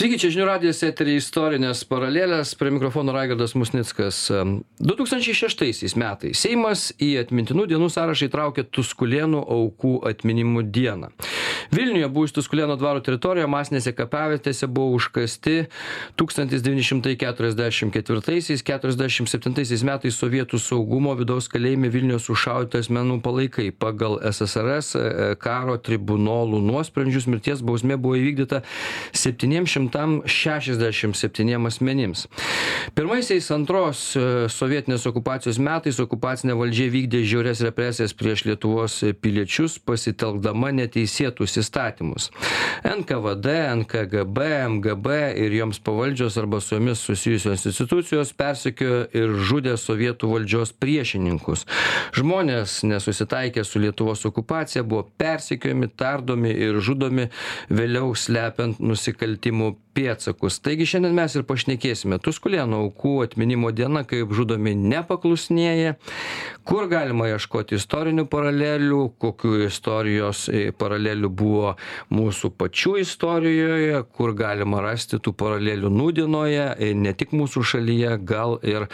Sveiki, čia žinių radijas eterį istorinės paralelės, prie mikrofono Raigardas Musnickas. 2006 metais Seimas į atmintinų dienų sąrašą įtraukė Tuskulėnų aukų atminimų dieną. Vilniuje buvus Tuskulėno dvaro teritorijoje masinėse kapavietėse buvo užkasti 1944-47 metais sovietų saugumo vidaus kalėjime Vilnius užšaudyti asmenų palaikai. Pagal SSRS e, karo tribunolų nuosprendžius mirties bausmė buvo įvykdyta 700 167 asmenims. Pirmaisiais antros e, sovietinės okupacijos metais okupacinė valdžia vykdė žiaurias represijas prieš Lietuvos piliečius, pasitelkdama neteisėtus įstatymus. NKVD, NKGB, MGB ir joms pavaldžios arba su jomis susijusios institucijos persekiojo ir žudė sovietų valdžios priešininkus. Žmonės nesusitaikė su Lietuvos okupacija buvo persekiojami, tardomi ir žudomi, vėliau slepiant nusikaltimų pėdsakus. Taigi šiandien mes ir pašnekėsime. Tuskulėnų aukų atminimo diena kaip žudomi nepaklusnieji. Kur galima ieškoti istorinių paralelių kokių istorijos e, paralelių buvo mūsų pačių istorijoje kur galima rasti tų paralelių nūdienoje e, ne tik mūsų šalyje gal ir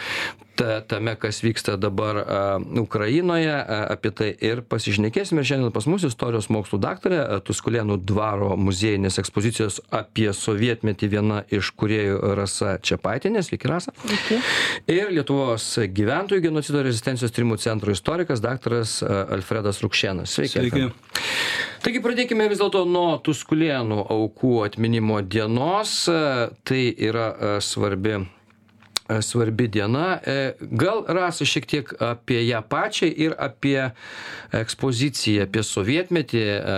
ta tame kas vyksta dabar a ukrainoje a apie tai ir pasišnekėsime šiandien pas mus istorijos mokslų daktarė tuskulėnų dvaro muziejinės ekspozicijos apie sovietmetį viena iš kūrėjų rasa čepaitienė sveiki rasa Sveiki. ir lietuvos gyventojų genocido rezistencijos tyrimų centro istorikas daktaras alfredas rukšėnas sveiki Sveiki. Taigi pradėkime vis dėlto nuo Tuskulėnų aukų atminimo dienos. Tai yra svarbi svarbi diena. E, Gal rasa šiek tiek apie ją pačią ir apie ekspoziciją, apie sovietmetį, e,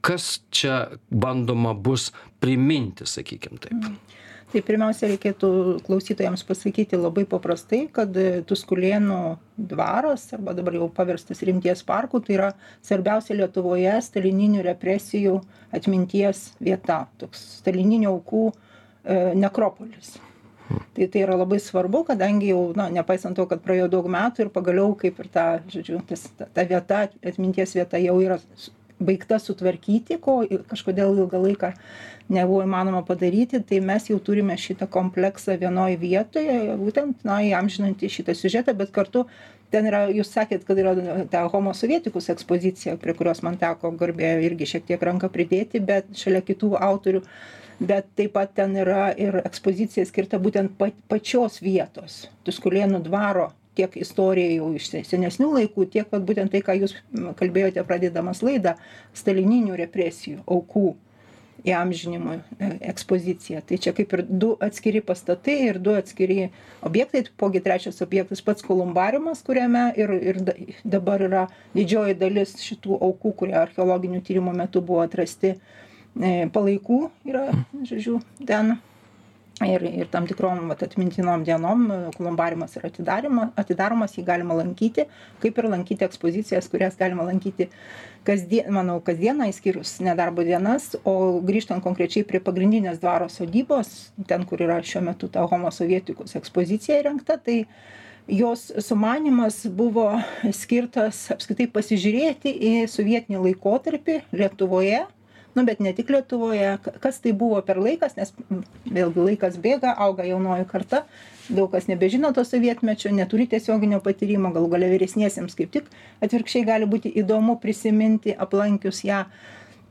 kas čia bandoma bus priminti, sakykime taip. Tai pirmiausia, reikėtų klausytojams pasakyti labai paprastai, kad Tuskulėnų dvaras, arba dabar jau paverstas rimties parku, tai yra svarbiausia Lietuvoje stalininių represijų atminties vieta, toks stalininių aukų e, nekropolis. Tai tai yra labai svarbu, kadangi jau, na, nepaisant to, kad praėjo daug metų ir pagaliau kaip ir ta, žodžiu, tas, ta, ta vieta, atminties vieta jau yra baigta sutvarkyti, ko kažkodėl ilgą laiką nebuvo įmanoma padaryti, tai mes jau turime šitą kompleksą vienoje vietoje, būtent, na, įamžinantį šitą siužetą, bet kartu ten yra, jūs sakėt, kad yra ta homo sovietikus ekspozicija, prie kurios man teko garbė irgi šiek tiek ranką pridėti, bet šalia kitų autorių, bet taip pat ten yra ir ekspozicija skirta būtent pačios vietos, Tuskulėnų dvaro tiek istorija jau iš senesnių laikų, tiek vat, būtent tai, ką jūs kalbėjote pradėdamas laidą, stalininių represijų, aukų įamžinimui ekspozicija. Tai čia kaip ir du atskiri pastatai ir du atskiri objektai, pogi trečias objektas pats kolumbariumas, kuriame ir, ir dabar yra didžioji dalis šitų aukų, kurie archeologinių tyrimų metu buvo atrasti palaikų, yra, žodžiu, ten. Ir, ir tam tikrom vat, atmintinom dienom kolumbariumas yra atidaromas, jį galima lankyti, kaip ir lankyti ekspozicijas, kurias galima lankyti kasdien, manau, kasdieną, įskyrus nedarbo dienas, o grįžtant konkrečiai prie pagrindinės dvaro sodybos, ten, kur yra šiuo metu ta homo sovietikus ekspozicija įrengta, tai jos sumanimas buvo skirtas apskritai pasižiūrėti į sovietinį laikotarpį Lietuvoje nu bet ne tik lietuvoje. Kas tai buvo per laikas nes vėlgi laikas bėga auga jaunoji karta. Daug kas nebežino to sovietmečio neturi tiesioginio patyrimo. Galų gale vyresniesiems kaip tik atvirkščiai gali būti įdomu prisiminti aplankius ją.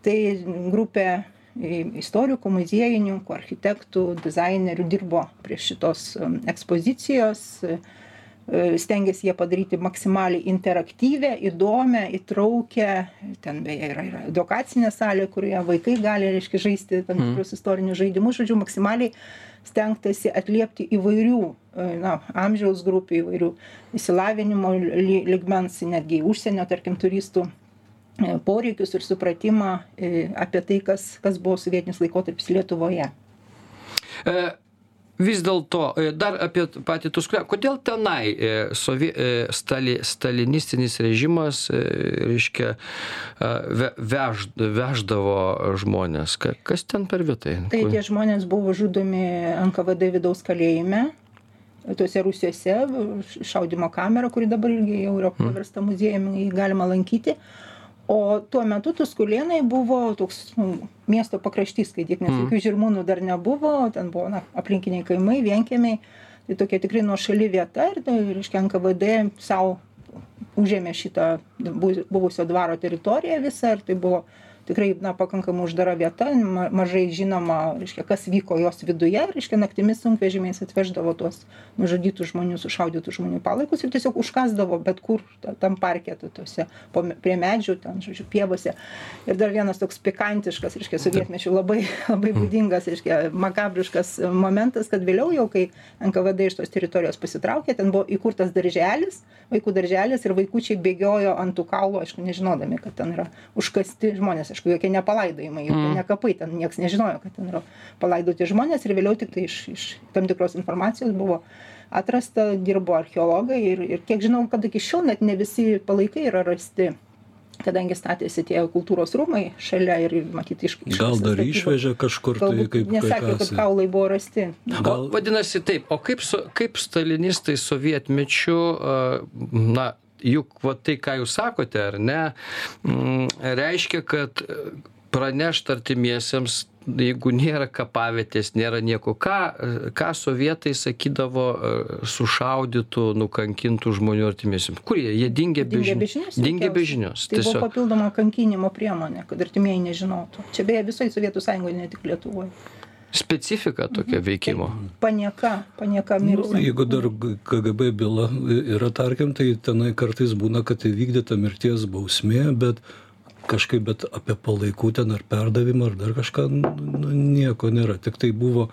Tai grupė istorikų muziejininkų architektų dizainerių dirbo prie šitos ekspozicijos stengiasi ją padaryti maksimaliai interaktyvią, įdomią, įtraukę. Ten beje yra, yra edukacinė salė, kurioje vaikai gali, reiškia, žaisti tam Mhm. tikrus istorinius žaidimus, žodžiu, maksimaliai stengtasi atliepti įvairių na, amžiaus grupių, įvairių įsilavinimo ly- lygmens, netgi užsienio, tarkim, turistų e, poreikius ir supratimą e, apie tai, kas, kas buvo sovietinis laikotarpis Lietuvoje. Vis dėlto, e, dar apie patį Tuskulę, kodėl tenai e, sovi, e, stali, stalinistinis režimas, e, reiškia, ve, vež, veždavo žmonės? Ka, kas ten per vietai? Tai tie žmonės buvo žudomi NKVD vidaus kalėjime, tuose rūsiuose, šaudimo kamera, kuri dabar irgi jau yra paversta muziejumi, galima lankyti. O tuo metu tuskulėnai buvo toks nu miesto pakraštys skaityk nes jokių žirmūnų dar nebuvo ten buvo na aplinkiniai kaimai vienkiemiai. Tai tokia tikrai nuošali vieta ir tai reiškia nkvd sau užėmė šitą buvusio dvaro teritoriją visą ir tai buvo tikrai na pakankamai uždara vieta ma mažai žinoma reiškia kas vyko jos viduje reiškia naktimis sunkvežimiais atveždavo tuos nužudytų žmonių sušaudytų žmonių palaikus ir tiesiog užkasdavo bet kur tam parke tuose po prie medžių ten žodžiu pievose. Ir dar vienas toks pikantiškas reiškia sovietmečiu labai labai būdingas reiškia makabriškas momentas kad vėliau jau kai nkvd iš tos teritorijos pasitraukė ten buvo įkurtas darželis vaikų darželis ir vaikučiai bėgiojo ant tų kaulų aišku nežinodami kad ten yra užkasti žmonės aišku jokie ne palaidojimai jokie ne kapai ten nieks nežinojo kad ten yra palaidoti žmonės ir vėliau tiktai iš iš tam tikros informacijos buvo atrasta dirbo archeologai ir ir kiek žinau kad iki šiol net ne visi palaikai yra rasti kadangi statėsi tie kultūros rūmai šalia ir matyt iš gal dar išvežė kažkur tai kaip nesakė kad kaulai buvo rasti. Gal vadinasi taip o kaip su kaip stalinistai sovietmečiu na juk va tai ką jūs sakote ar ne mm, reiškia kad pranešt artimiesiems jeigu nėra kapavietės nėra nieko. Ką ką sovietai sakydavo sušaudytų nukankintų žmonių artimiesiems? Kur jie? Jie dingę be žinios dingę be žinios tai buvo papildoma kankinimo priemonė kad artimieji nežinotų. Čia beje visoj sovietų sąjungoj ne tik lietuvoj specifika tokia veikimo. Panieka, panieka mirus. Nu, jeigu dar KGB byla yra, tarkim, tai tenai kartais būna, kad įvykdyta mirties bausmė, bet kažkaip, bet apie palaikų ten ar perdavimą ar dar kažką, nu, nieko nėra. Tik tai buvo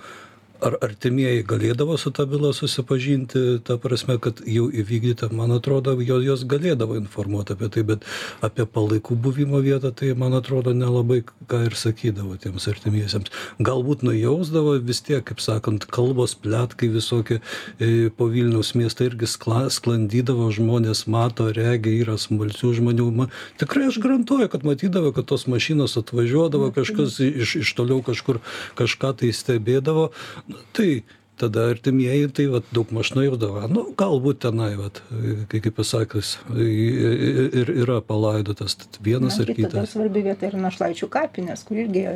ar artimieji galėdavo su ta byla susipažinti? Ta prasme kad jau įvykdyta man atrodo jo jos galėdavo informuot apie tai bet apie palaikų buvimo vietą tai man atrodo nelabai ką ir sakydavo tiems artimiesiems. Galbūt nujausdavo vis tiek kaip sakant kalbos pletkai visokie e, po vilniaus miestą irgi skla sklandydavo žmonės mato regi yra smalsių žmonių. Ma tikrai aš garantuoju kad matydavo kad tos mašinos atvažiuodavo kažkas iš iš toliau kažkur kažką tai stebėdavo nu tai tada artimieji tai vat daugmaž nujausdavo nu galbūt tenai vat kai kaip pasakius ir yra palaidotas vienas ar kitas. dar svarbi vieta yra našlaičių kapinės kur irgi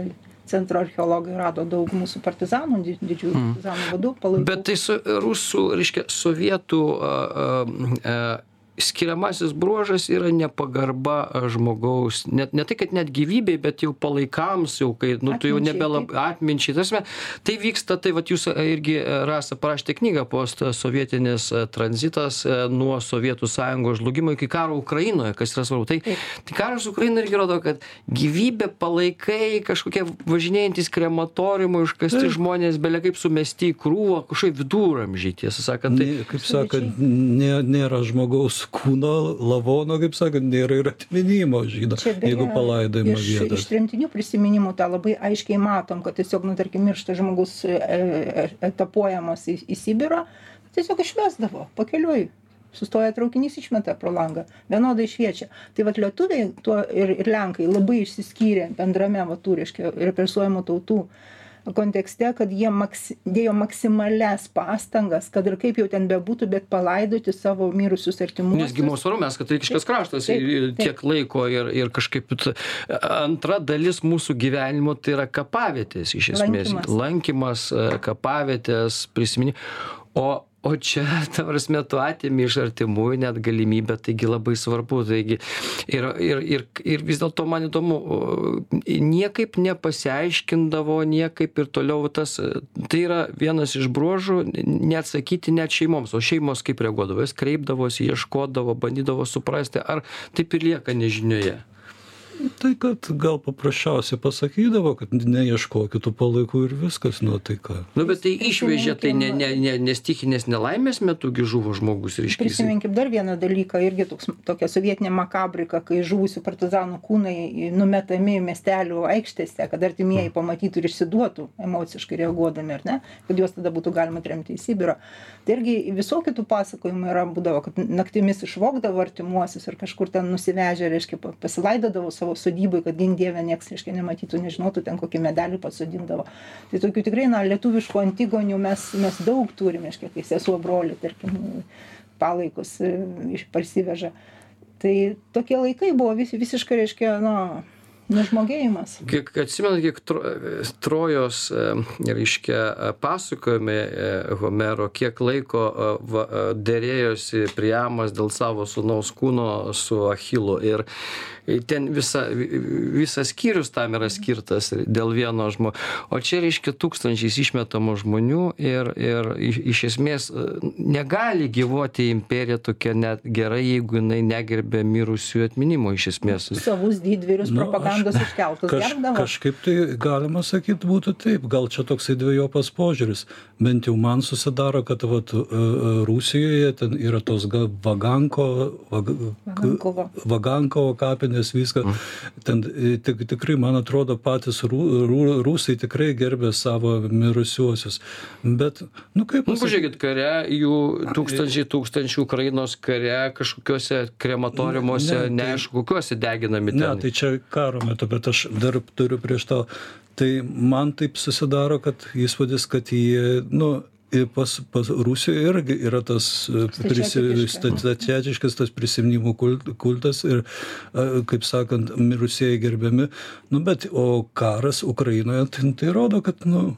centro archeologai rado daug mūsų partizanų didžiųjų partizanų vadų palaikų. Bet tai su rusų reiškia sovietų a a skiriamasis bruožas yra nepagarba žmogaus net ne tai kad net gyvybei bet jau palaikams jau kai nu tu jau nebelab atminčiai ta prasme tai vyksta tai vat jūs irgi rasa parašėte knygą postsovietinis tranzitas nuo sovietų sąjungos žlugimo iki karo ukrainoje kas yra svarbu. Tai tai karas ukrainoj irgi rodo kad gyvybė palaikai kažkokie važinėjantys krematoriumai užkasti žmonės bele kaip sumesti į krūvą kažkokie viduramžiai tiesą sakant tai kaip sakant nė nėra žmogaus kūno lavono kaip sakant nėra ir atminimo žydo jeigu palaidojimo vietos iš tremtinių prisiminimų tą labai aiškiai matom kad tiesiog nu tarkim miršta žmogus e, e, etapuojamas į į sibirą tiesiog išvesdavo pakeliui. Sustoja traukinys išmeta pro langą vienodai šviečia. Tai vat lietuviai tuo ir ir lenkai labai išsiskyrė bendrame va tų reiškia represuojamų tautų kontekste kad jie maks dėjo maksimalias pastangas kad ir kaip jau ten bebūtų bet palaidoti savo mirusius artimuosius. Nes gi svarbu mes katalikiškas kraštas ir tiek laiko ir ir kažkaip antra dalis mūsų gyvenimo tai yra kapavietės iš esmės. Lankymas. Kapavietės prisimini o o čia ta prasme tu atimi iš artimųjų net galimybę taigi labai svarbu taigi ir ir ir ir vis dėlto man įdomu niekaip nepasiaiškindavo niekaip ir toliau tas tai yra vienas iš bruožų neatsakyti net šeimoms o šeimos kaip reaguodavo jos kreipdavosi ieškodavo bandydavo suprasti ar taip ir lieka nežinioje tai kad gal paprasčiausiai pasakydavo kad neieškokit tų palaikų ir viskas nu tai ką nu bet tai išvežė tai ne ne ne ne stichinės nelaimės metu gi žuvo žmogus reiškia jisai. Prisiminkim dar vieną dalyką irgi toks tokia sovietinė makabrika kai žuvusių partizanų kūnai numetami miestelių aikštėse kad artimieji pamatytų ir išsiduotų emociškai reaguodami ar ne? Kad juos tada būtų galima tremti į sibirą. Tai irgi visokių tų pasakojimų yra būdavo kad naktimis išvogdavo artimuosius ir kažkur ten nusivežę reiškia pasilaidodavo savo sodyboj kad gink dieve nieks reiškia nematytų nežinotų ten kokį medelį pasodindavo. Tai tokių tikrai na lietuviškų antigonių mes mes daug turim reiškia kai sesuo brolį tarkim palaikus iš parsiveža. Tai tokie laikai buvo vis, visiškai, reiškia, na, nužmogėjimas. Kiek atsimenu, kiek tro, Trojos, e, reiškia, pasakojame Homero, kiek laiko e, va, e, dėrėjosi Priamas dėl savo sunaus kūno su Achilu. Ir ten visa, visas skyrius tam yra skirtas dėl vieno žmogaus. O čia reiškia tūkstančiais išmetamų žmonių ir, ir iš esmės e, negali gyvuoti imperija tokia net gerai, jeigu jinai negerbė mirusių atminimo iš esmės. Savus didvyrius nu, aš, iškeltus kaž, gerbdavo. Kažkaip tai galima sakyti būtų taip, gal čia toksai dviejopas požiūris. Bent jau man susidaro, kad vat, e, e, Rusijoje ten yra tos Vaganko, Vag, Vagankovo. Vagankovo kapinės viską. Mm. Ten e, tik, tikrai, man atrodo, patys rū, rū, rusai tikrai gerbė savo mirusiuosius. Bet, nu kaip... Nu, pažiūrėkit, kare, jų tūkstančiai tūkstančių Ukrainos kare kažkokiuose krematoriumuose, ne, neaišku, kokiuose deginami. Ten. Ne, tai čia karo metu, bet aš dar turiu prieš to. Tai man taip susidaro, kad įspūdis, kad jie, nu, pas, pas Rusijoje irgi yra tas e, stačiatiškas tas prisiminimų kultas ir, e, kaip sakant, mirusieji gerbiami. Nu, bet, o karas Ukrainoje, tai, tai rodo, kad, nu,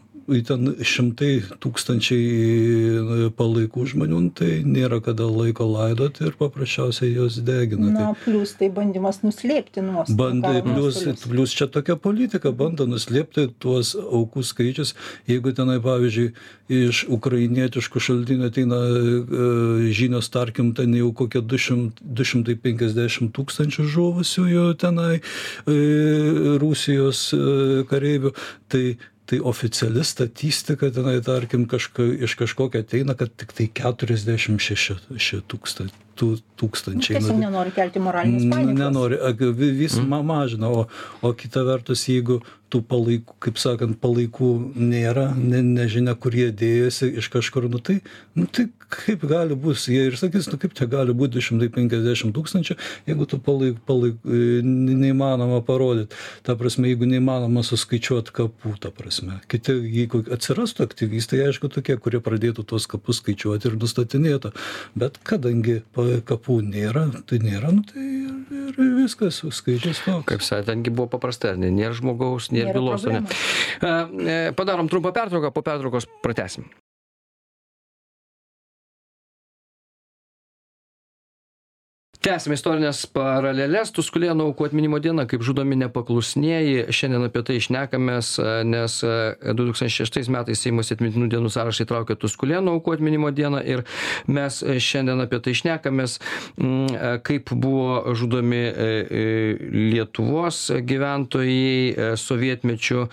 ten šimtai tūkstančiai e, palaikų žmonių, nu, tai nėra kada laiko laidoti ir paprasčiausiai jos degina. Na, tai, plus tai bandymas nuslėpti nuostolius. Bandai, plus, plus čia tokia politika, bando nuslėpti tuos aukų skaičius. Jeigu tenai, pavyzdžiui, iš ukrainietiškų šaltinių ateina e, žinios, tarkim, ten jau kokie 200, 250 tūkstančių žuvusiųjų tenai e, Rusijos kareivių, tai tai oficiali statistika tenai tarkim kažka iš kažkokio ateina kad tiktai keturiasdešim šeši ši tūkstan tų tūkstančiai tiesiog nenori kelti moralinės panikos. nenori vis ma mažina o o kita vertus jeigu tų palaikų kaip sakant palaikų nėra ne nežinia kur jie dėjosi iš kažkur nu tai nu tai kaip gali būt jie ir sakys nu kaip čia gali būt du šimtai penkiasdešim tūkstančių jeigu tų palai palai neįmanoma parodyt. Ta prasme jeigu neįmanoma suskaičiuot kapų ta prasme. Kiti jeigu atsirastų aktyvistai aišku tokie kurie pradėtų tuos kapus skaičiuoti ir nustatinėtų. Bet kadangi kapų nėra tai nėra nu tai ir, ir viskas skaičius toks. Kaip sakė tengi buvo paprasta ne? Nėra žmogaus nėra nėra bylos, ar ne? E, padarom trumpą pertrauką, po pertraukos pratesim. Tęsiam istorines paraleles. Tuskulėnų aukų atminimo diena kaip žudomi nepaklusnieji. Šiandien apie tai šnekamės nes du tūkstančiai šeštais metais seimas į atmintinų dienų sąrašą įtraukė tuskulėnų aukų atminimo dieną ir mes šiandien apie tai šnekamės kaip buvo žudomi e, e, lietuvos gyventojai sovietmečiu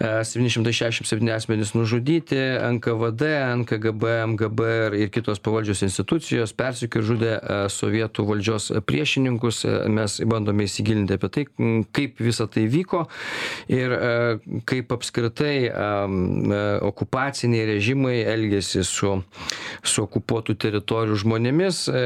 septyni šimtai šešiasdešim septyni asmenys nužudyti nkvd nkgb mgb ir kitos pavaldžios institucijos persekiojo ir žudė sovietų valdžios valdžios priešininkus mes bandome įsigilinti apie tai kaip visa tai vyko ir e, kaip apskritai e, okupaciniai režimai elgėsi su su okupuotų teritorijų žmonėmis. E,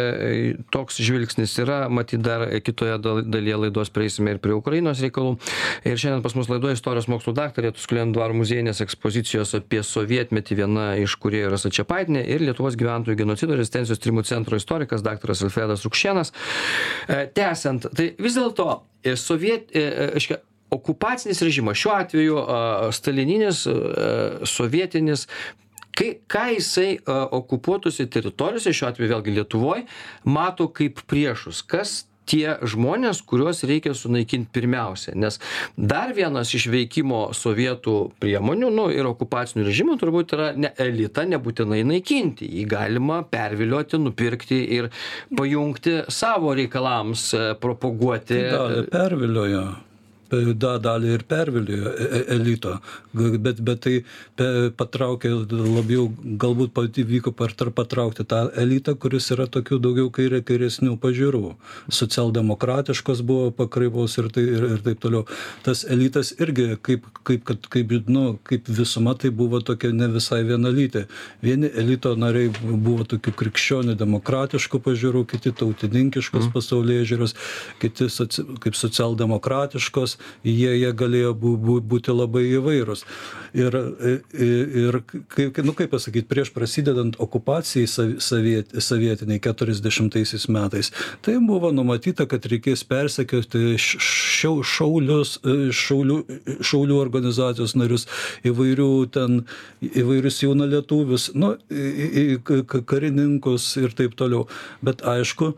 toks žvilgsnis yra matyt dar kitoje dalyje laidos prieisime ir prie ukrainos reikalų. Ir šiandien pas mus laidoje istorijos mokslų daktarė tuskulėnų dvaro muziejinės ekspozicijos apie sovietmetį viena iš kūrėjų rasa čepaitienė ir lietuvos gyventojų genocido rezistencijos tyrimų centro istorikas daktaras alfredas rukšėnas. E, tęsiant, tai vis dėlto e, soviet, aiškia, e, okupacinis režimas, šiuo atveju stalininis, sovietinis, kai, ką jisai okupuotose teritorijose, šiuo atveju vėlgi Lietuvoje, mato kaip priešus, kas tie žmonės kuriuos reikia sunaikint pirmiausia. Nes dar vienas iš veikimo sovietų priemonių nu ir okupacinių režimų turbūt yra ne elitą nebūtinai naikinti. Jį galima pervilioti nupirkti ir pajungti savo reikalams e, propaguoti. Dalį perviliojo da, dalį ir perviliojo e, e, elito, bet, bet tai patraukė labiau, galbūt pavyko patraukti tą elitą, kuris yra tokių daugiau kairė, kairesnių pažiūrų. Socialdemokratiškos buvo pakraipos ir, tai, ir, ir taip toliau. Tas elitas irgi, kaip, kaip, kaip, kaip, nu, kaip visuma, tai buvo tokia ne visai vienalytė. Vieni elito nariai buvo tokių krikščionių demokratiškų pažiūrų, kiti tautininkiškos mm. pasaulyje žiūros, kiti soci, kaip socialdemokratiškos jie, jie galėjo bū, bū, būti labai įvairūs. Ir, ir kaip, nu, kaip pasakyti, prieš prasidedant okupacijai soviet, sovietiniai 40 metais, tai buvo numatyta, kad reikės persekioti šaulius, šaulių, šaulių organizacijos narius, įvairių ten, įvairius jaunalietuvius, nu, karininkus ir taip toliau. Bet aišku,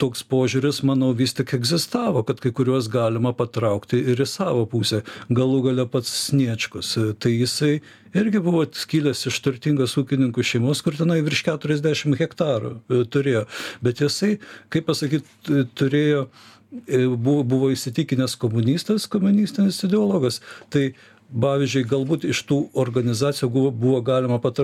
toks požiūris, manau, vis tik egzistavo, kad kai kuriuos galima patraukti ir į savo pusę. Galų gale pats Sniečkus. Tai jisai irgi buvo kilęs iš turtingos ūkininkų šeimos, kur tenai virš 40 hektarų e, turėjo. Bet jisai, kaip pasakyti, turėjo e, buvo, buvo įsitikinęs komunistas, komunistinis ideologas. Tai pavyzdžiui galbūt iš tų organizacijų buvo, buvo galima pat,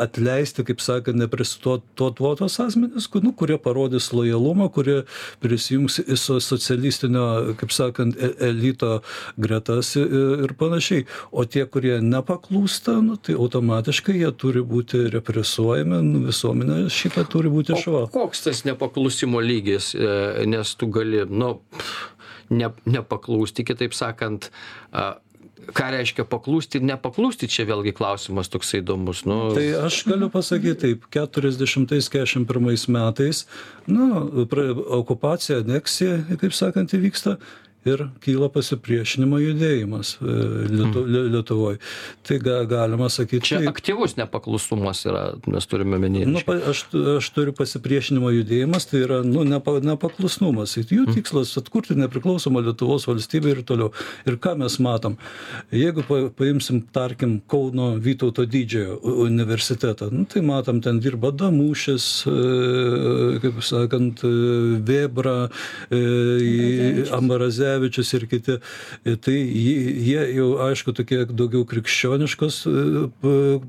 atleisti, kaip sakant, nepristatuotos asmenys, nu, kurie parodys lojalumą, kurie prisijungs į socialistinio, kaip sakant, e, elito gretas ir panašiai. O tie, kurie nepaklūsta, nu, tai automatiškai jie turi būti represuojami, nu, visuomenė šitą turi būti šva. Koks tas nepaklusimo lygis, e, nes tu gali, nu, ne, nepaklūsti, kitaip sakant, ką reiškia paklusti ir nepaklusti čia vėlgi klausimas toksai įdomus nu. Tai aš galiu pasakyt taip keturiasdešimtais keturiasdešim pirmais metais nu pra okupacija aneksija kaip sakant įvyksta ir kyla pasipriešinimo judėjimas e, Lietu, mm. Lietuvoj. Tai ga, galima sakyti. Čia taip. aktyvus nepaklusnumas yra, mes turime minėti. Nu, aš, aš turiu pasipriešinimo judėjimas, tai yra nu, nepa, nepaklusnumas. Jų mm. tikslas atkurti nepriklausomą Lietuvos valstybę ir toliau. Ir ką mes matom? Jeigu pa, paimsim, tarkim, Kauno Vytauto didžiojo universitetą, nu, tai matom, ten dirba Damušis, e, kaip sakant, e, Vėbra, Amaraze Rinkevičius ir kiti, e, tai jie jau, aišku, tokie daugiau krikščioniškos, e,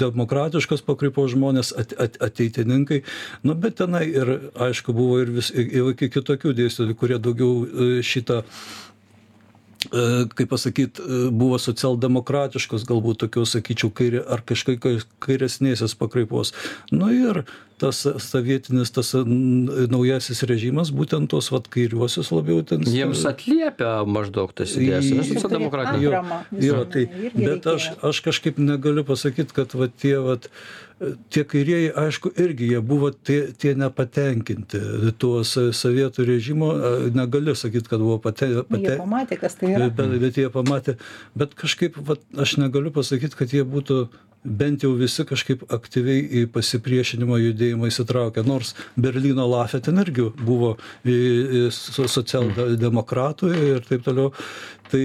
demokratiškos pakraipos žmonės, ateitininkai, nu, bet tenai ir, aišku, buvo ir, vis, ir kitokių dėstytojų, kurie daugiau e, šitą kaip pasakyt, buvo socialdemokratiškos, galbūt tokios, sakyčiau, kairė, ar kažkaip kairesnėsios pakraipos. Nu ir tas sovietinis, tas naujasis režimas, būtent tos vat kairiuosius labiau ten. Jiems atliepia maždaug tas idėjas, nes socialdemokratai. Jo, jo, tai, bet aš, aš kažkaip negaliu pasakyti, kad vat tie vat, tie kairieji, aišku, irgi jie buvo tie, tie nepatenkinti tuo sovietų režimo, negaliu sakyti, kad buvo patenkinti. Jie pamatė, kas tai yra. Bet, bet jie pamatė, bet kažkaip, vat, aš negaliu pasakyti, kad jie būtų bent jau visi kažkaip aktyviai į pasipriešinimo judėjimą įsitraukė, nors Berlyno Lafė ten irgi buvo socialdemokratų ir taip toliau. Tai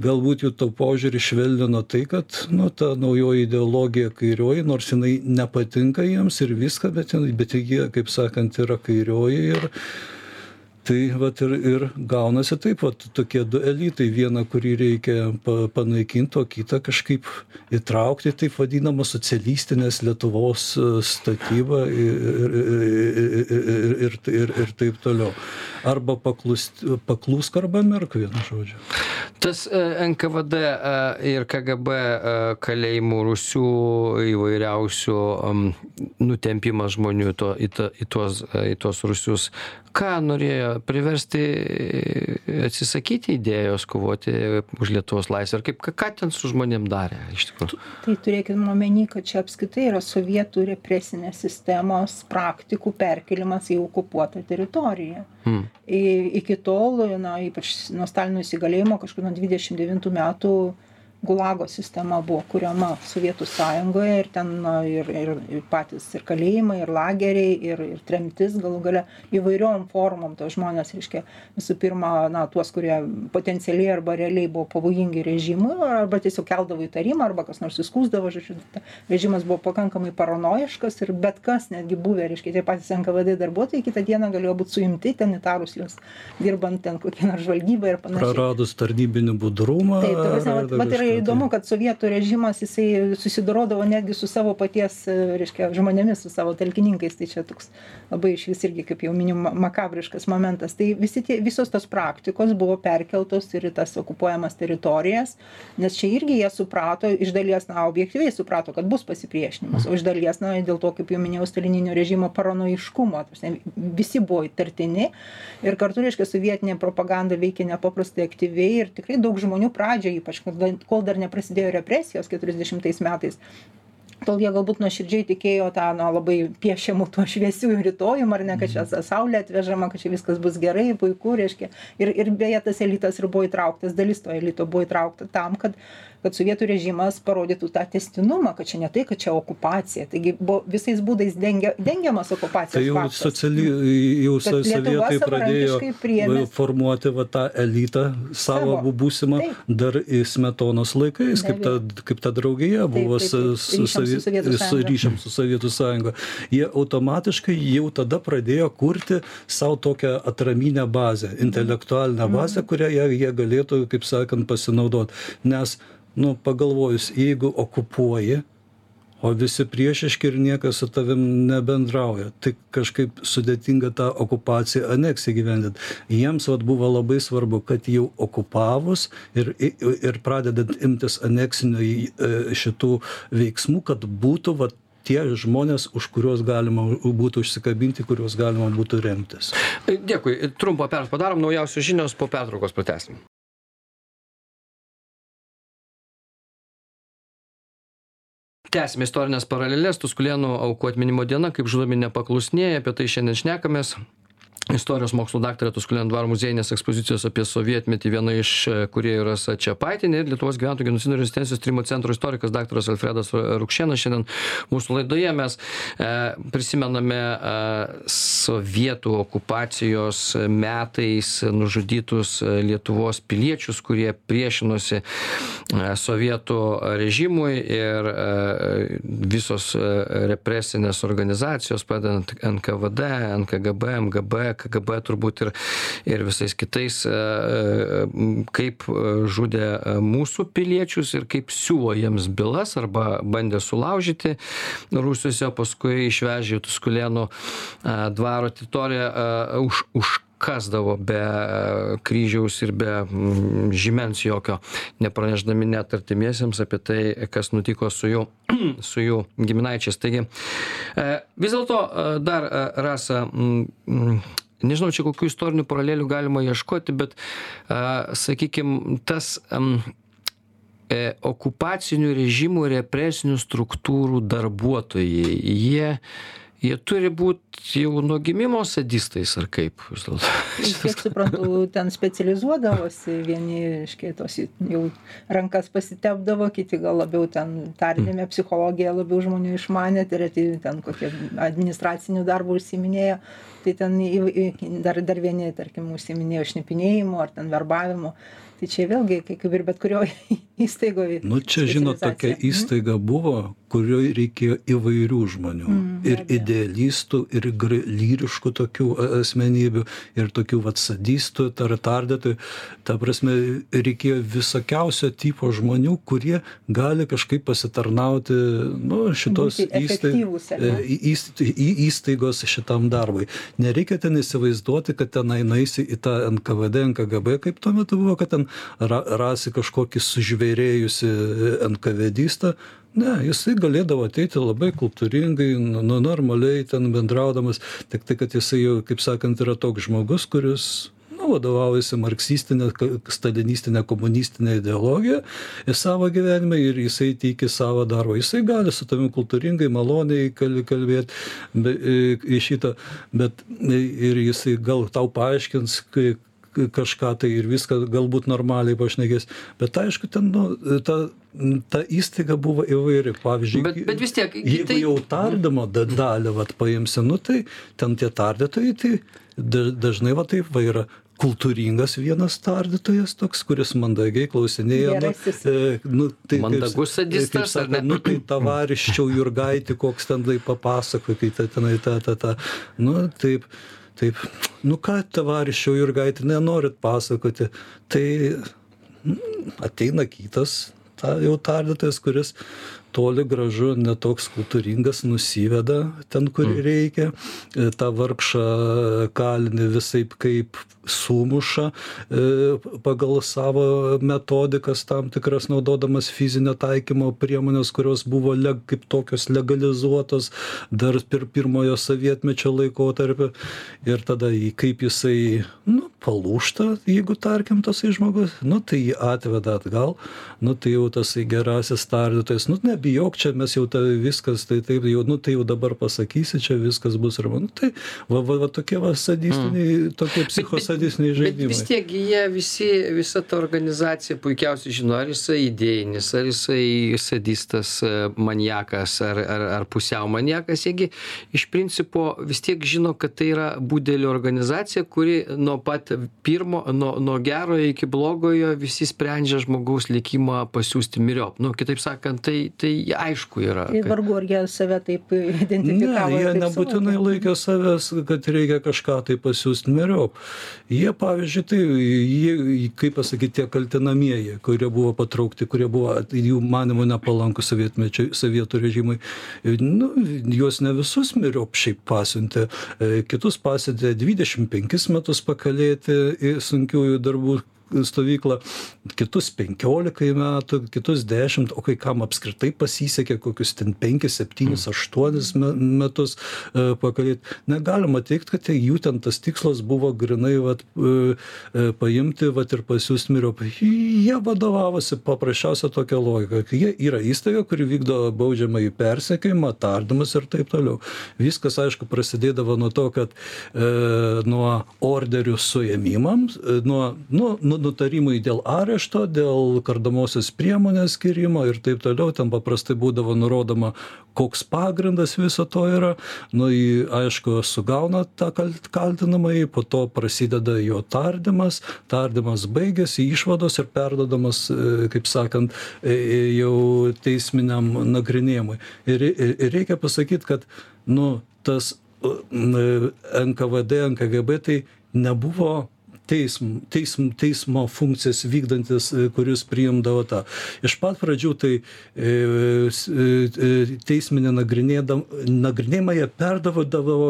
galbūt jų to požiūrį švelnino tai, kad nu, ta naujoji ideologija kairioji, nors jinai nepatinka jiems ir viską, bet, bet jie, kaip sakant, yra kairioji ir tai vat ir ir gaunasi taip vat tokie du elitai vieną kurį reikia pa panaikint o kitą kažkaip įtraukt į taip vadinamą socialistinės lietuvos statybą ir ir ir ir taip toliau. Arba paklust paklūsk arba mirk vienu žodžiu. Tas nkvd ir kgb kalėjimų rūsių įvairiausių nutempimas žmonių to į tą į tuos į tuos rūsius. Ką norėjo priversti atsisakyti idėjos kovoti už lietuvos laisvę? Ar kaip ką ten su žmonėm darė iš tikrųjų? Tai turėkim omeny kad čia apskritai yra sovietų represinės sistemos praktikų perkėlimas į okupuotą teritoriją. Hmm. iki tol na ypač nuo stalino įsigalėjimo kažkur nuo dvidešim devintų metų gulago sistema buvo kuriama sovietų sąjungoje ir ten ir ir patys ir kalėjimai ir lageriai ir ir tremtis galų gale įvairiom formom tuos žmones reiškia visų pirma na tuos kurie potencialiai arba realiai buvo pavojingi režimui arba tiesiog keldavo įtarimą arba kas nors įskųsdavo žodžiu režimas buvo pakankamai paranojiškas ir bet kas netgi buvę reiškia tie patys nkvd darbuotojai kitą dieną galėjo būt suimti ten įtarus juos dirbant ten kokiai nors žvalgybai ir panašiai. Praradus tarnybinį budrumą taip ta prasme vat vat yra čia įdomu kad sovietų režimas jisai susidorodavo netgi su savo paties reiškia žmonėmis su savo talkininkais. Tai čia toks labai išvis irgi kaip jau miniu makabriškas momentas. Tai visi tie visos tos praktikos buvo perkeltos ir į tas okupuojamas teritorijas nes čia irgi jie suprato iš dalies na objektyviai suprato kad bus pasipriešinimas. O iš dalies na dėl to kaip jau minėjau stalininio režimo paranojiškumo. Ta prasme visi buvo įtartini ir kartu reiškia sovietinė propaganda veikė nepaprastai aktyviai ir tikrai daug žmonių pradžioj ypač kada kol dar neprasidėjo represijos keturiasdešimtais metais tol jie galbūt nuoširdžiai tikėjo tą na labai piešiamu tuo šviesiu rytojum ar ne kad čia saulė atvežama kad čia viskas bus gerai puiku reiškia. Ir ir beje tas elitas ir buvo įtrauktas dalis to elito buvo įtraukta tam kad kad sovietų režimas parodytų tą tęstinumą kad čia ne tai kad čia okupacija taigi buvo visais būdais dengia dengiamas okupacijos Tai jau faktas. sociali, jau sovietai pradėjo formuoti va, tą elitą savo būsimą dar į smetonos laikais, kaip ta, kaip ta draugija buvo su, taip. su, Ryšiam su Sovie- Sovietų Sąjunga. Jie automatiškai jau tada pradėjo kurti savo tokią atraminę bazę, intelektualinę bazę, kurią jie, jie galėtų, kaip sakant, pasinaudoti. Nes, nu, pagalvojus, jeigu okupuoji, o visi priešiški ir niekas su tavim nebendrauja. Tai kažkaip sudėtinga tą okupaciją, aneksiją gyvendinti. Jiems vat, buvo labai svarbu, kad jau okupavus ir, ir pradedant imtis aneksinių e, šitų veiksmų, kad būtų vat, tie žmonės, už kuriuos galima būtų užsikabinti, kuriuos galima būtų remtis. Dėkui. Trumpą pertrauką padarom, naujausios žinios po pertraukos pratęsim. Tęsime istorinės paralelės, Tuskulėnų aukų atminimo diena, kaip žudomi nepaklusnėja, apie tai šiandien šnekamės. Istorijos mokslo daktarė Tuskulėnų dvaro muziejinės ekspozicijos apie sovietmetį viena iš kuriejų Rasa Čiapaitinė ir Lietuvos gyventojų genocido ir rezistencijos tyrimo centro istorikas daktaras Alfredas Rukšėnas. Šiandien mūsų laidoje mes e, prisimename e, sovietų okupacijos metais nužudytus Lietuvos piliečius, kurie priešinosi e, sovietų režimui ir e, visos e, represinės organizacijos, pradedant NKVD, NKGB, MGB, KGB turbūt ir, ir visais kitais, e, e, kaip žudė mūsų piliečius ir kaip siūlo jiems bylas arba bandė sulaužyti Rusijose, o paskui išvežė Tuskulėnų e, dvaro teritoriją už, už kasdavo be kryžiaus ir be žymens jokio, nepraneždami net artimiesiems apie tai, kas nutiko su jų, su jų giminaičiais. Taigi, vis dėlto dar rasa, nežinau, čia kokių istorinių paralelių galima ieškoti, bet, sakykime, tas um, e, okupacinių režimų represinių struktūrų darbuotojai, jie jie turi būt jau nuo gimimo sadistais ar kaip vis dėlto. Kiek suprantu ten specializuodavosi vieni reiškia tos jau rankas pasitepdavo kiti gal labiau ten tardymę psichologiją labiau žmonių išmanė treti ten kokie administraciniu darbu užsiiminėjo. Tai ten į į dar dar vieni tarkim užsiiminėjo šnipinėjimu ar ten verbavimu. Tai čia vėlgi kaip ir bet kurioj įstaigoj Nu čia, žinot, tokia specializacija. įstaiga buvo, kurioje reikėjo įvairių žmonių. Mm, ir idealistų, ir lyriškų tokių a- asmenybių, ir tokių vat sadistų, tar- tardytojų. Ta prasme, reikėjo visokiausio tipo žmonių, kurie gali kažkaip pasitarnauti nu, šitos Būti efektyvūs, ar ne? į- įst- įstaigos šitam darbui. Nereikia ten įsivaizduoti, kad ten einaisi į tą NKVD, NKGB, kaip tuo metu buvo, kad ten ra, rasi kažkokį sužvėrėjusi NKVDistą. Ne, jisai galėdavo ateiti labai kultūringai, nu, normaliai ten bendraudamas, tik tai, kad jisai jau, kaip sakant, yra toks žmogus, kuris nu, vadovaujasi marksistinė, ka- stalinistinė, komunistinė ideologija savo gyvenimą ir jisai teikia savo darbą. Jisai gali su tavimi kultūringai, maloniai kal- kalbėti be, e, į šitą, bet e, ir jisai gal tau paaiškins, kai kažką tai ir viską galbūt normaliai pašnekės. Bet aišku, ten nu, ta, ta įstaiga buvo įvairi. Pavyzdžiui, Bet- bet vis tiek, jeigu tai- jau tardymo da- dalį vat, paimsi, nu, tai ten tie tardytojai, tai da- dažnai va taip va yra kultūringas vienas tardytojas toks, kuris mandagiai klausinėja. Gerasis. Nu, e, nu, tai Mandagus sadistas, sako, Nu, tai tavariščiau Jurgaitį, koks ten tai papasako, kai ta tenai ta, ta, ta. Nu, taip. Taip, nu ką tavariščiau Jurgaitį nenorit pasakoti, tai mm, ateina kitas ta, jau tardytojas, kuris toli gražu netoks kultūringas, nusiveda ten, kur mm. reikia, e, tą vargšą kalinį visai kaip sumuša e, pagal savo metodikas tam tikras naudodamas fizinio taikymo priemonės, kurios buvo leg, kaip tokios legalizuotos dar per pirmojo sovietmečio laikotarpio ir tada kaip jisai, nu, palūšta, jeigu tarkim tasai žmogus, nu, tai jį atveda atgal, nu, tai jau tasai gerasis tardytojas, nu, ne, nebijok čia mes jau ta viskas tai taip jau nu tai jau dabar pasakysi čia viskas bus ramu. Nu tai va va va tokie va sadistiniai mm. tokie psichosadistiniai žaidimai bet vis tiek jie visi visa ta organizacija puikiausiai žino ar jisai idėjinis ar jisai sadistas maniakas ar ar ar pusiau maniakas. Jie gi iš principo vis tiek žino kad tai yra budelio organizacija kuri nuo pat pirmo nuo nuo gerojo iki blogojo visi sprendžia žmogaus likimą pasiųsti myriop nu kitaip sakant tai tai tai aišku yra. Ir vargu ar jie save taip identifikavo. Ne, jie nebūtinai laikė savęs, kad reikia kažką tai pasiūsti miriop. Jie, pavyzdžiui, tai, jie, kaip pasakyti, tie kaltinamieji, kurie buvo patraukti, kurie buvo jų manimo nepalankų sovietų režimai, nu, juos ne visus miriop šiaip pasiuntė, e, kitus pasiuntė 25 metus pakalėti į sunkiųjų darbų stovyklą, kitus 15 metų, kitus 10, o kai kam apskritai pasisekė kokius ten 5, 7, 8 metus e, pakalėti. Negalima teikti, kad jų ten tas tikslas buvo grinai vat, e, e, paimti vat, ir pasiūsti miriop. Jie vadovavosi paprasčiausia tokia logika. Jie yra įstaiga, kuri vykdo baudžiamą į persekėjimą, tardymus ir taip toliau. Viskas, aišku, prasidėdavo nuo to, kad e, nuo orderių suėmimams, nuo, nuo, nuo nutarimai dėl arešto dėl kardomosios priemonės skyrimo ir taip toliau. Ten paprastai būdavo nurodoma koks pagrindas viso to yra. Nu jį aišku sugauna tą kalt kaltinamąjį po to prasideda jo tardymas. Tardymas baigiasi išvados ir perduodamas e, kaip sakant e, e, jau teisminiam nagrinėjimui. Ir ir reikia pasakyt kad nu tas nkvd nkgb tai nebuvo teism teism teismo funkcijas vykdantis e, kuris priimdavo tą. Iš pat pradžių tai e, e, nagrinėdam nagrinėjimą jie perduodavo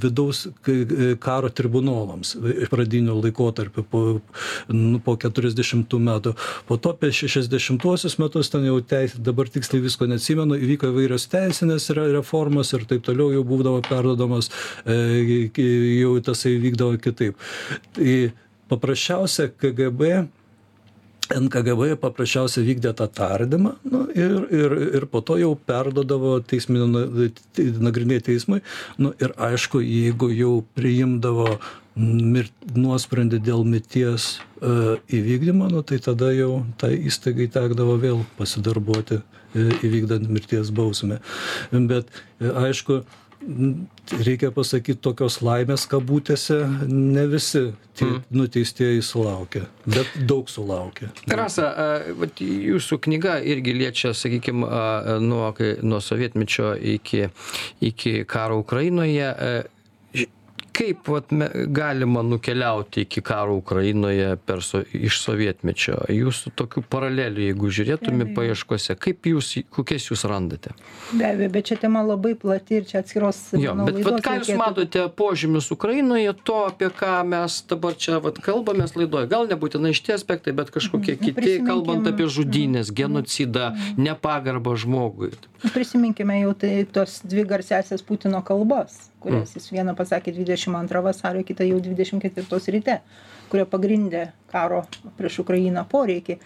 vidaus karo tribunolams pradiniu laikotarpiu po nu po keturiasdešimtų metų. Po to apie šešiasdešimtuosius metus ten jau teis dabar tiksliai visko neatsimenu įvyko įvairios teisinės reformos ir taip toliau jau būdavo perduodamos jau tasai vykdavo kitaip. Tai paprasčiausia kgb nkgb paprasčiausiai vykdė tą tardymą nu ir ir ir po to jau perduodavo teisminio nagrinėt teismui nu ir aišku jeigu jau priimdavo mir nuosprendį dėl mirties e, įvykdymo nu tai tada jau tai įstaigai tekdavo vėl pasidarbuoti e, įvykdant mirties bausmę. Bet e, aišku reikia pasakyt tokios laimės kabutėse ne visi tie mm. nuteistieji sulaukia bet daug sulaukia rasa jūsų knyga irgi liečia sakykim nuo nuo sovietmečio iki iki karo ukrainoje kaip vat me galima nukeliauti iki karo ukrainoje per so iš sovietmečio jūsų tokių paralelių jeigu žiūrėtume paieškose kaip jūs kokias jūs randate be abejo bet čia tema labai plati ir čia atskiros jo bet vat ką jūs matote požymius ukrainoje to apie ką mes dabar čia vat kalbamės laidoj gal nebūtinai šitie aspektai bet kažkokie mhm. kiti kalbant apie žudynes mhm. genocidą nepagarbą žmogui prisiminkime jau tai tos dvi garsiąsias putino kalbas kurias jis vieną pasakė dvidešim antrą vasario kitą jau dvidešim ketvirtos ryte kurie pagrindė karo prieš ukrainą poreikį.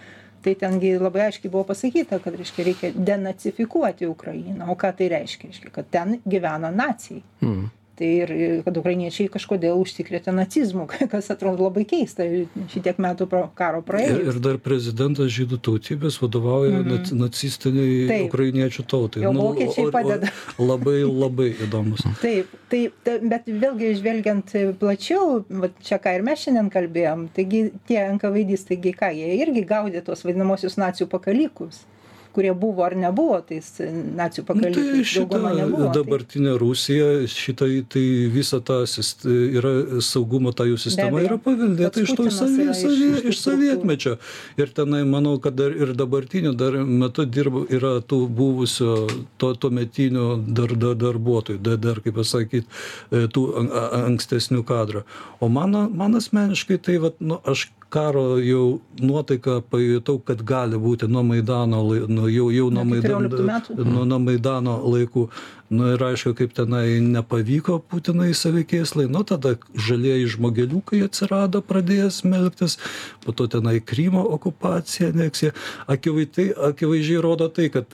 Tai ten gi labai aiškiai buvo pasakyta kad reiškia reikia denacifikuoti ukrainą. O ką tai reiškia? Reiškia kad ten gyvena naciai. Mm tai ir kad ukrainiečiai kažkodėl užsikrėtė nacizmu kas atrodo labai keista šitiek metų pro karo praėjus ir dar prezidentas žydų tautybės vadovauja Mhm. nac nacistinei Taip. ukrainiečių tautai Jau Nu, vokiečiai o- o- padeda. labai labai įdomus taip tai ta bet vėlgi žvelgiant plačiau vat čia ką ir mes šiandien kalbėjom taigi tie enkavėdistai gi ką jie irgi gaudė tuos vadinamuosius nacių pakalikus kurie buvo ar nebuvo tais nacių Nu, pakalikais. tai šita dauguma nebuvo. tai- dabartinė Rusija, šita, tai visa ta sist- yra saugumo ta jų sistema abejo. yra paveldėta iš, to savie, savie, iš tų iš sovietmečio. Ir tenai manau, kad dar ir dabartiniu dar metu dirba, yra tų buvusio, to, to metinių dar, dar, darbuotojų, dar, dar kaip pasakyti, tų an- a- ankstesnių kadrų. O mano, man asmeniškai tai, vat, nu, aš karo jau nuotaiką pajutau, kad gali būti nuo Maidano, lai- nu, jau, jau nuo, Nuo Maidan, 14 metų? nuo, nuo Maidano laikų. Nu ir aišku, kaip tenai nepavyko Putinai savikėslai, nu tada žalieji žmogeliukai atsirado, pradėjo smelktis, po to tenai Krymo okupacija, aneksija. Akivaizdžiai, akivaizdžiai rodo tai, kad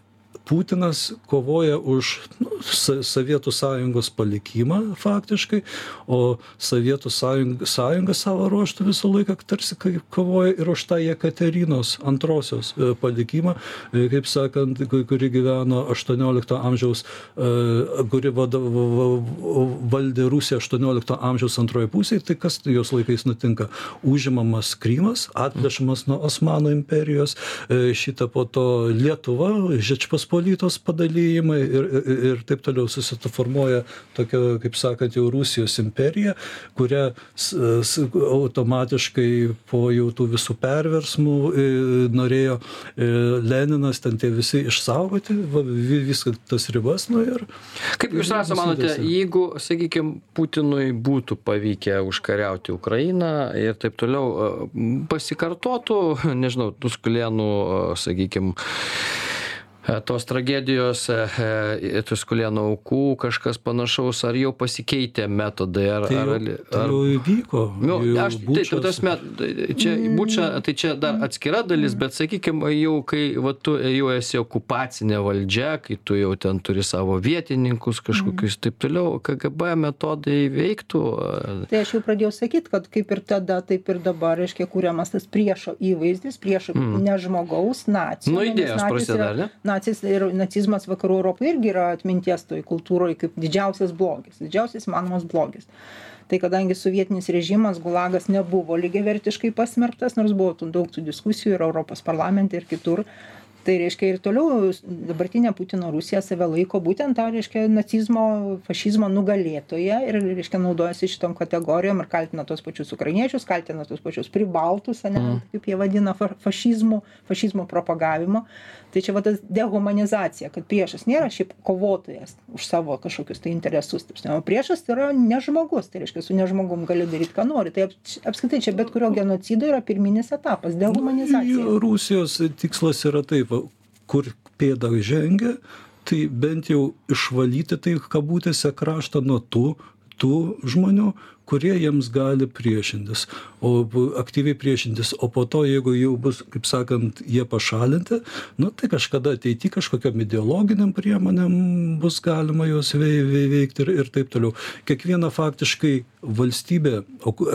Putinas kovoja už nu, Sovietų sąjungos palikimą faktiškai, o Sovietų sąjunga, sąjunga savo ruoštų visą laiką tarsi kovoja ir už tą Jekaterinos antrosios e, palikimą, e, kaip sakant, ku- kuri gyveno 18 amžiaus, e, kuri valdė Rusiją 18 amžiaus antroje pusėje, tai kas jos laikais nutinka? Užimamas Krymas, atplėšamas nuo Osmanų imperijos, šitą po to Lietuva, Žečpospolitos padalyjimai ir, ir, ir taip toliau susiformuoja tokia, kaip sakant, jau Rusijos imperija, s- automatiškai po jau tų visų perversmų e, norėjo e, Leninas ten tie visi išsaugoti, viską tas ribas, nu ir Kaip jūs rasa manote, jeigu, sakykime, Putinui būtų pavykę užkariauti Ukrainą ir taip toliau, e, pasikartotų, nežinau, Tuskulėnų, sakykime, tos tragedijos, e, e, Tuskulėnų aukų, kažkas panašaus, ar jau pasikeitė metodai, ar... tai jau, ar, tai ar jau įvyko. Nu, aš, tai, Bučos- ta prasme, čia bučia, tai čia dar atskira dalis, bet sakykime, jau kai va, tu jau esi okupacinė valdžia, kai tu jau ten turi savo vietininkus kažkokius taip toliau, KGB metodai veiktų. Tai aš jau pradėjau sakyti, kad kaip ir tada, taip ir dabar, reiškia, kūriamas tas priešo įvaizdis, priešo mm. ne žmogaus, nacijų. Nuo nes idėjos prasideda, ar ne? Nacis ir nacizmas vakarų Europoje irgi yra atminties toj kultūroje kaip didžiausias blogis, didžiausias įmanomas blogis. Tai kadangi sovietinis režimas, gulagas nebuvo lygiavertiškai pasmerktas, nors buvo tų, daug tų diskusijų ir Europos parlamente ir kitur, tai reiškia ir toliau dabartinė Putino Rusija save laiko būtent tą, reiškia, nacizmo, fašizmo nugalėtoje ir, reiškia, naudojasi šitom kategorijom ir kaltina tos pačius ukrainiečius, kaltina tos pačius pribaltus, ne, mm. kaip jie vadina, fa fašizmu, fašizmo propagavimu. Tai čia va tas dehumanizacija, kad priešas nėra šiaip kovotojas už savo kažkokius tai interesus, taip, sakant, o priešas yra ne žmogus, tai reiškia, su nežmogum gali daryti, ką nori. Tai aps- apskritai čia bet kurio genocido yra pirminis etapas - dehumanizacija. Jo, Rusijos tikslas yra taip, kur pėda žengia, tai bent jau išvalyti tai kabutėse kraštą nuo tų, tų žmonių, kurie jiems gali priešintis, o aktyviai priešintis, o po to, jeigu jau bus, kaip sakant, jie pašalinti, nu, tai kažkada ateity kažkokiam ideologiniam priemonėm bus galima juos vei- vei- veikti ir, ir taip toliau. Kiekviena faktiškai valstybė,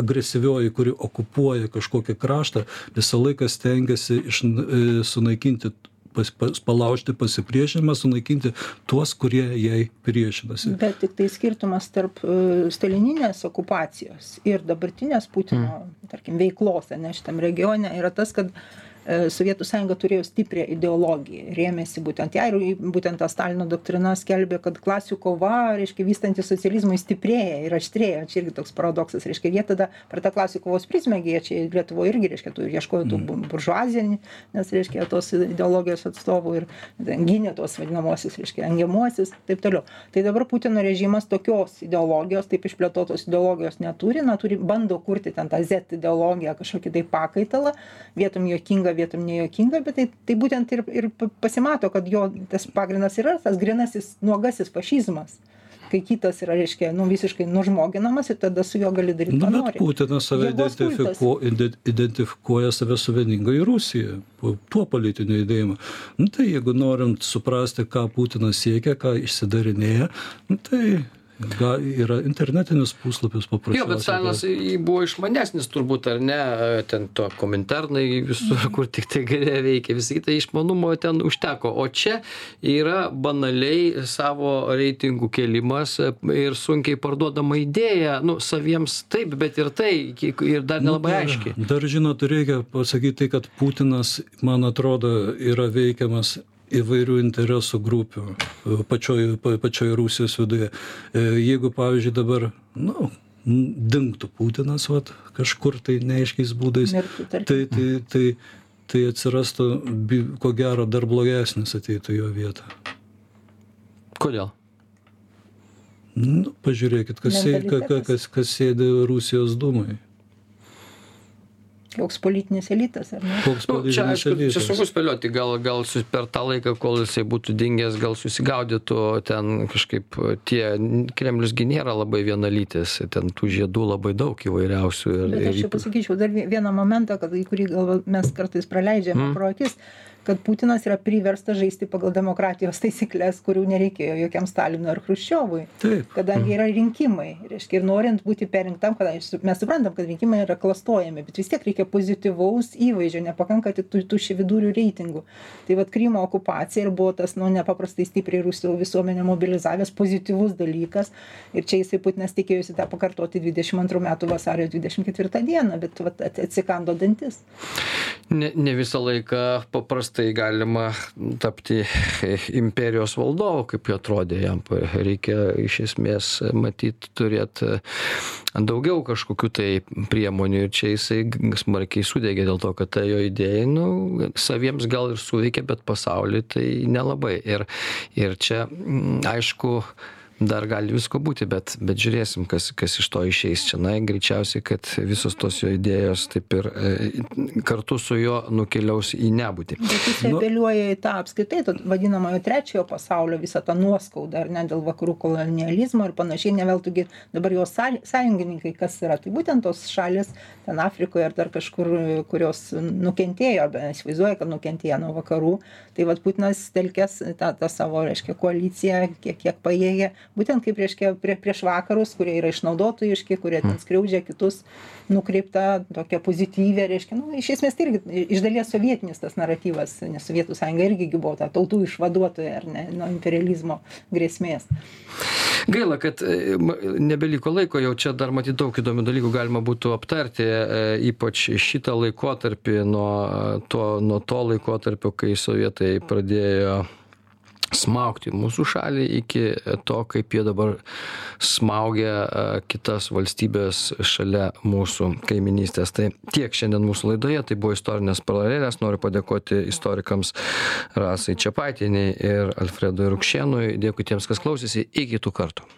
agresyvioji, kuri okupuoja kažkokį kraštą, visą laiką stengiasi iš, e, sunaikinti pas, pas, palaužti pasipriešinimą, sunaikinti tuos, kurie jai priešinasi. Bet tik tai skirtumas tarp e, stalininės okupacijos ir dabartinės Putino, mm. tarkim, veiklos, ne šitam regione, yra tas, kad e, Sovietų sąjunga turėjo stiprią ideologiją, rėmėsi būtent ją ir būtent ta Stalino doktrina skelbė, kad klasių kova, reiškia, vystantis socializmui stiprėja ir aštrėja. Čia irgi toks paradoksas, reiškia, jie tada per tą klasių kovos prizmę, jie čia Lietuvoje irgi, reiškia, tų ieškojo tų buržuazinį, nes, reiškia, tos ideologijos atstovų ir gynė tos vadinamosius, reiškia, engiamuosius, taip toliau. Tai dabar Putino režimas tokios ideologijos, taip išplėtotos ideologijos neturi, na, turi, bando kurti ten tą Z ideologiją, kažkokį tai pakaitalą, vietom juokinga, vietom nejuokinga, bet tai, tai būtent ir, ir pa- pasimato, kad jo tas pagrindas yra tas grinasis nuogasis fašizmas. Kai kitas yra, reiškia, nu, visiškai nužmoginamas ir tada su juo gali daryti, Na, ką nori. Putinas save identifikuo, ide- identifikuoja save su vieningai Rusija, tuo politiniu judėjimu. Nu, tai jeigu norint suprasti, ką Putinas siekia, ką išsidarinėja, nu, tai ga, yra internetinis puslapis Jo, bet paprasčiausiai. Stalinas buvo išmanesnis turbūt, ar ne, ten to kominternai visur, kur tik tai galėjo veikia, visą kitą išmanumo ten užteko. O čia yra banaliai savo reitingų kėlimas e, ir sunkiai parduodama idėja, nu, saviems taip, bet ir tai, ir dar nelabai dar, aiškiai. Dar žinot, reikia pasakyti tai, kad Putinas, man atrodo, yra veikiamas įvairių interesų grupių e, pačioj pa pačioj rusijos viduje. E, jeigu pavyzdžiui dabar nu dingtų putinas vat kažkur tai neaiškiais būdais Mirtų, tai tai tai tai atsirastų ko gero dar blogesnis ateitų jo vietą. Kodėl? nu pažiūrėkit kas sė ka ka kas kas sėdi rusijos dūmoj Koks politinis elitas, ar ne? koks Nu, čia, aišku, čia sunku spėlioti, gal, gal su, per tą laiką, kol jisai būtų dingęs, gal susigaudytų ten kažkaip tie, Kremlius nėra labai vienalytis, ten tų žiedų labai daug įvairiausių. Ir, Bet aš čia pasakyčiau dar vie- vieną momentą, kad, į kurį gal mes kartais praleidžiame Mm. pro akis, kad Putinas yra priverstas žaisti pagal demokratijos taisyklės, kurių nereikėjo jokiam Stalinui ar Hruščiovui. taip Kadangi yra rinkimai, reiškia, ir norint būti perinktam, kadangi mes suprantam, kad rinkimai yra klastojami, bet vis tiek reikia pozityvaus įvaizdžio, nepakanka tik tų, ševidurių reitingų. Tai vad Krymo okupacija ir buvo tas, nu, nepaprastai stipriai Rusijos visuomenę mobilizavęs pozityvus dalykas. Ir čia jisai Putinas tikėjosi tą pakartoti 22 metų vasario 24 dieną, bet vat, at- atsikando dantis. ne, ne visą laiką paprastai galima tapti imperijos valdovu, kaip jo atrodė jam. Reikia iš esmės matyti, turėti daugiau kažkokių tai priemonių ir čia jisai smarkiai sudegė dėl to, kad ta jo idėja, nu, saviems gal ir suveikė, bet pasauliui tai nelabai. Ir, ir čia, mm, aišku, dar gali visko būti, bet, bet žiūrėsim, kas, kas iš to išeis čia. Na, greičiausiai, kad visos tos jo idėjos taip ir e, kartu su juo nukeliaus į nebūtį. Bet jis Nu- apeliuoja į tą apskritai, to vadinamojo trečiojo pasaulio visą tą nuoskaudą, ar ne dėl vakarų kolonializmo ir panašiai, ne veltui dabar jo sąj- sąjungininkai, kas yra, tai būtent tos šalis ten Afrikoje ar dar kažkur, kurios nukentėjo, arba įsivaizduoja, kad nukentėjo nuo vakarų, tai vad Putinas telkės tą, tą savo, reiškia, koaliciją, kiek, kiek pajėgė, būtent kaip, reiškia, prie, prieš vakarus, kurie yra išnaudotojiški, kurie ten skriaudžia kitus, nukreipta tokia pozityvė, reiškia, nu, iš esmės tai irgi iš dalies sovietinis tas naratyvas, nes Sovietų sąjunga irgi gi buvo ta tautų išvaduotoja, ar ne, nuo imperializmo grėsmės. Gaila, kad e, nebeliko laiko, jau čia dar matyti daug įdomių dalykų galima būtų aptarti, e, ypač šitą laikotarpį nuo to, nuo to laikotarpio, kai sovietai pradėjo smaugti mūsų šalį iki to, kaip jie dabar smaugia e, kitas valstybės šalia mūsų kaiminystės. Tai tiek šiandien mūsų laidoje, tai buvo istorinės paralelės. Noriu padėkoti istorikams Rasai Čiapaitiniai ir Alfredui Rukšienui. Dėkui tiems, kas klausėsi. Iki kitų kartų.